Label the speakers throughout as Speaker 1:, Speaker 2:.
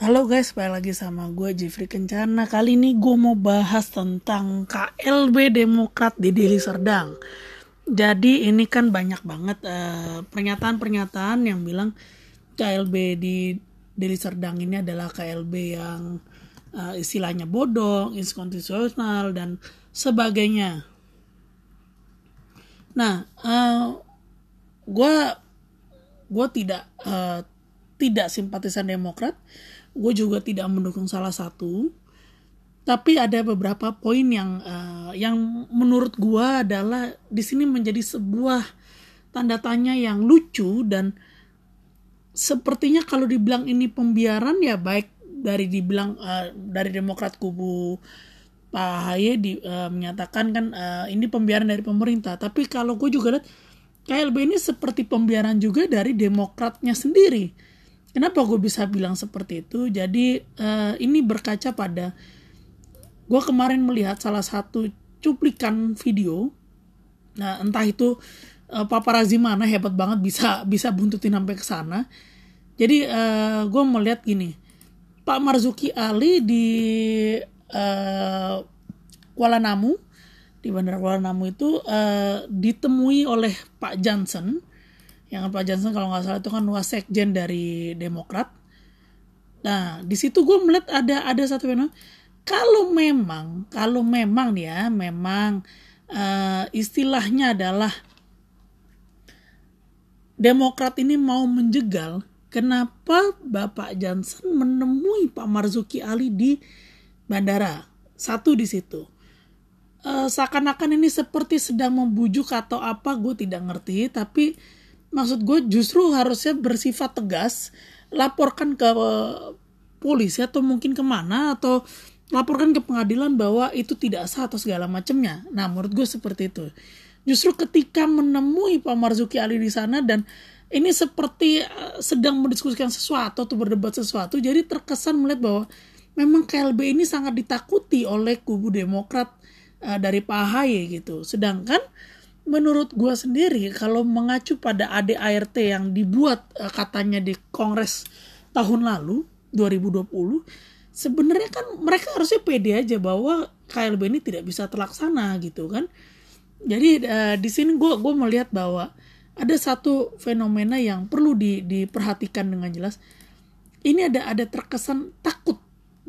Speaker 1: Halo guys, balik lagi sama gue Jeffrey Kencana. Kali ini gue mau bahas tentang KLB Demokrat di Deli Serdang. Jadi ini kan banyak banget pernyataan pernyataan-pernyataan yang bilang KLB di Deli Serdang ini adalah KLB yang uh, istilahnya bodoh, inkonstitusional, dan sebagainya. Nah, uh, gue gue tidak uh, tidak simpatisan Demokrat gue juga tidak mendukung salah satu. Tapi ada beberapa poin yang uh, yang menurut gue adalah di sini menjadi sebuah tanda tanya yang lucu dan sepertinya kalau dibilang ini pembiaran ya baik dari dibilang uh, dari Demokrat kubu Pak Haye di, uh, menyatakan kan uh, ini pembiaran dari pemerintah. Tapi kalau gue juga lihat KLB ini seperti pembiaran juga dari Demokratnya sendiri Kenapa gue bisa bilang seperti itu? Jadi uh, ini berkaca pada gue kemarin melihat salah satu cuplikan video. Nah entah itu uh, paparazi mana hebat banget bisa bisa buntutin sampai ke sana. Jadi uh, eh, gue melihat gini, Pak Marzuki Ali di uh, Kuala Namu di Bandara Kuala Namu itu uh, ditemui oleh Pak Johnson yang Pak Johnson kalau nggak salah itu kan wasekjen dari Demokrat. Nah di situ gue melihat ada ada satu fenomena kalau memang kalau memang ya memang uh, istilahnya adalah Demokrat ini mau menjegal kenapa Bapak Johnson menemui Pak Marzuki Ali di bandara satu di situ uh, seakan-akan ini seperti sedang membujuk atau apa gue tidak ngerti tapi maksud gue justru harusnya bersifat tegas laporkan ke polisi atau mungkin ke mana atau laporkan ke pengadilan bahwa itu tidak sah atau segala macamnya. Nah menurut gue seperti itu. Justru ketika menemui Pak Marzuki Ali di sana dan ini seperti eh, sedang mendiskusikan sesuatu atau berdebat sesuatu, jadi terkesan melihat bahwa memang KLB ini sangat ditakuti oleh kubu Demokrat uh, dari Pak Ahaye gitu. Sedangkan menurut gue sendiri kalau mengacu pada ADART yang dibuat uh, katanya di Kongres tahun lalu 2020 sebenarnya kan mereka harusnya pede aja bahwa KLB ini tidak bisa terlaksana gitu kan. Jadi uh, di sini gue gue melihat bahwa ada satu fenomena yang perlu di, diperhatikan dengan jelas. Ini ada ada terkesan takut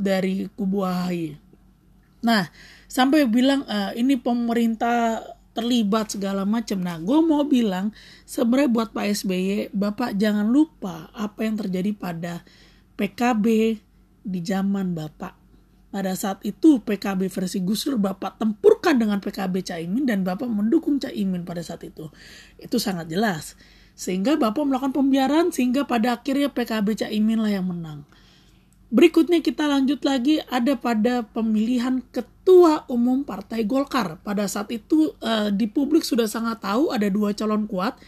Speaker 1: dari kubu AHY nah sampai bilang uh, ini pemerintah terlibat segala macam. Nah, gue mau bilang sebenarnya buat Pak SBY, Bapak jangan lupa apa yang terjadi pada PKB di zaman Bapak. Pada saat itu PKB versi Gus Dur Bapak tempurkan dengan PKB Caimin dan Bapak mendukung Caimin pada saat itu. Itu sangat jelas. Sehingga Bapak melakukan pembiaran sehingga pada akhirnya PKB Caimin lah yang menang. Berikutnya kita lanjut lagi ada pada pemilihan ketua umum Partai Golkar. Pada saat itu uh, di publik sudah sangat tahu ada dua calon kuat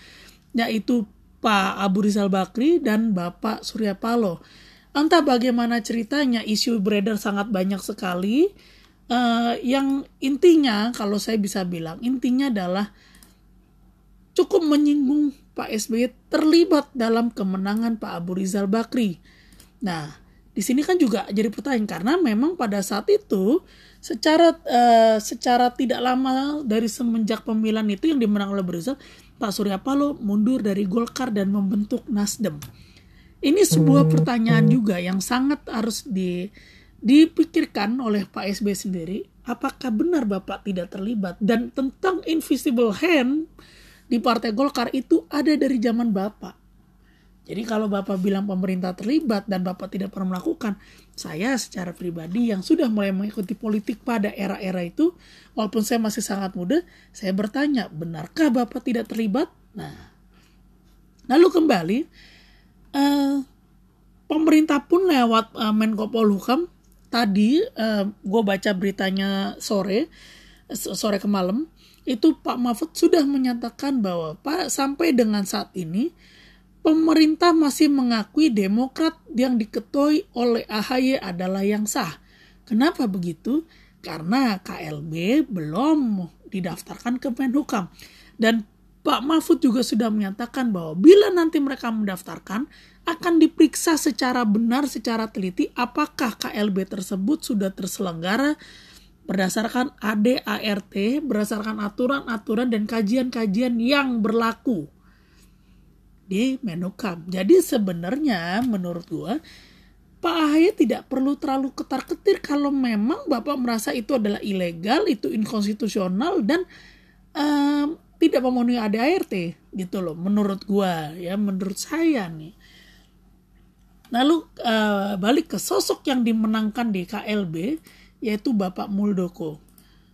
Speaker 1: yaitu Pak Abu Rizal Bakri dan Bapak Surya Paloh. Entah bagaimana ceritanya isu beredar sangat banyak sekali. Uh, yang intinya kalau saya bisa bilang intinya adalah cukup menyinggung Pak SBY terlibat dalam kemenangan Pak Abu Rizal Bakri. Nah, di sini kan juga jadi pertanyaan karena memang pada saat itu secara uh, secara tidak lama dari semenjak pemilihan itu yang dimenang oleh Berizal Pak Surya Paloh mundur dari Golkar dan membentuk Nasdem. Ini sebuah pertanyaan juga yang sangat harus di dipikirkan oleh Pak SB sendiri. Apakah benar Bapak tidak terlibat dan tentang invisible hand di Partai Golkar itu ada dari zaman Bapak jadi kalau Bapak bilang pemerintah terlibat dan Bapak tidak pernah melakukan, saya secara pribadi yang sudah mulai mengikuti politik pada era-era itu, walaupun saya masih sangat muda, saya bertanya, benarkah Bapak tidak terlibat? Nah, lalu kembali, uh, pemerintah pun lewat uh, Menko Polhukam, tadi uh, gue baca beritanya sore, sore ke malam, itu Pak Mahfud sudah menyatakan bahwa Pak sampai dengan saat ini, pemerintah masih mengakui Demokrat yang diketuai oleh AHY adalah yang sah. Kenapa begitu? Karena KLB belum didaftarkan ke Menhukam. Dan Pak Mahfud juga sudah menyatakan bahwa bila nanti mereka mendaftarkan akan diperiksa secara benar, secara teliti apakah KLB tersebut sudah terselenggara berdasarkan ADART, berdasarkan aturan-aturan dan kajian-kajian yang berlaku di Menukam. Jadi sebenarnya menurut gua Pak Ahy tidak perlu terlalu ketar-ketir kalau memang Bapak merasa itu adalah ilegal, itu inkonstitusional dan um, tidak memenuhi ADART gitu loh menurut gua ya menurut saya nih. Lalu uh, balik ke sosok yang dimenangkan di KLB yaitu Bapak Muldoko.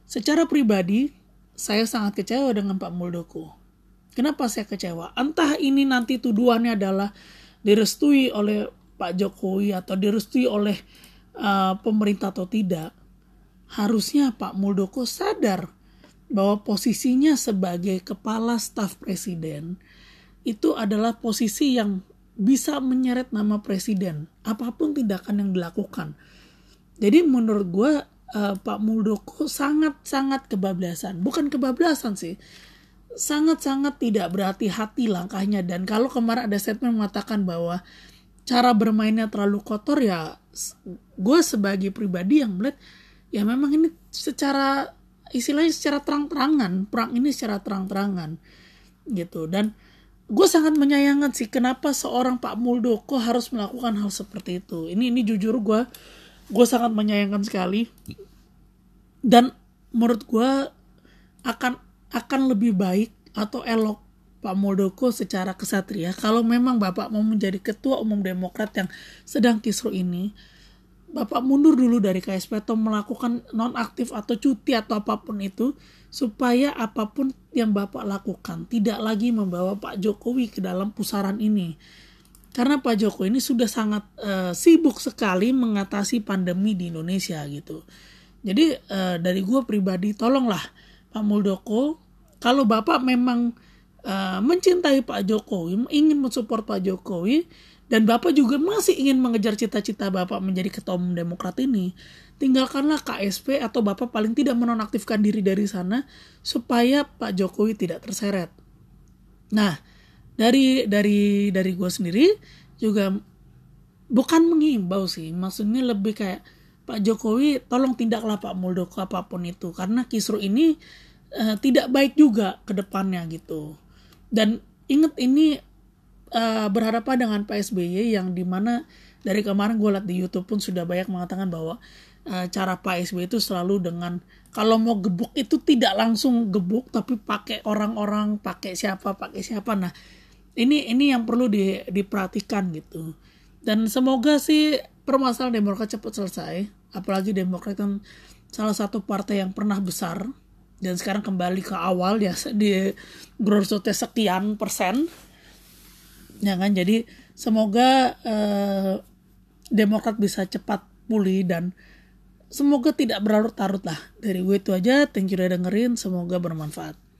Speaker 1: Secara pribadi saya sangat kecewa dengan Pak Muldoko kenapa saya kecewa? Entah ini nanti tuduhannya adalah direstui oleh Pak Jokowi atau direstui oleh uh, pemerintah atau tidak. Harusnya Pak Muldoko sadar bahwa posisinya sebagai kepala staf presiden itu adalah posisi yang bisa menyeret nama presiden apa pun tindakan yang dilakukan. Jadi menurut gue uh, Pak Muldoko sangat-sangat kebablasan, bukan kebablasan sih, sangat-sangat tidak berhati-hati langkahnya. Dan kalau kemarin ada statement mengatakan bahwa cara bermainnya terlalu kotor ya gue sebagai pribadi yang melihat ya memang ini secara istilahnya secara terang-terangan perang ini secara terang-terangan gitu. Dan gue sangat menyayangkan sih kenapa seorang Pak Muldoko harus melakukan hal seperti itu. Ini ini jujur gue gue sangat menyayangkan sekali. Dan menurut gue akan akan lebih baik atau elok Pak Muldoko secara kesatria kalau memang Bapak mau menjadi ketua umum Demokrat yang sedang kisru ini Bapak mundur dulu dari KSP atau melakukan nonaktif atau cuti atau apa pun itu supaya apa pun yang Bapak lakukan tidak lagi membawa Pak Jokowi ke dalam pusaran ini. Karena Pak Jokowi ini sudah sangat uh, sibuk sekali mengatasi pandemi di Indonesia gitu. Jadi uh, dari gue pribadi tolonglah Pak Muldoko kalau Bapak memang uh, mencintai Pak Jokowi, ingin mensupport Pak Jokowi, dan Bapak juga masih ingin mengejar cita-cita Bapak menjadi ketua umum Demokrat ini, tinggalkanlah KSP atau Bapak paling tidak menonaktifkan diri dari sana supaya Pak Jokowi tidak terseret. Nah, dari dari dari gue sendiri juga bukan mengimbau sih, maksudnya lebih kayak Pak Jokowi tolong tindaklah Pak Muldoko apa pun itu. Karena kisru ini uh, tidak baik juga ke depannya gitu. Dan ingat ini uh, berhadapan dengan Pak SBY yang di mana dari kemarin gue liat di YouTube pun sudah banyak mengatakan bahwa uh, cara Pak SBY itu selalu dengan kalau mau gebuk itu tidak langsung gebuk tapi pakai orang-orang pakai siapa pakai siapa. Nah ini ini yang perlu di, diperhatikan gitu. Dan semoga sih permasalahan Demokrat cepat selesai apalagi Demokrat kan salah satu partai yang pernah besar dan sekarang kembali ke awal ya di growth sekian persen. Ya kan? Jadi semoga eh, Demokrat bisa cepat pulih dan semoga tidak berlarut-larut lah. Dari gue itu aja. Thank you udah dengerin. Semoga bermanfaat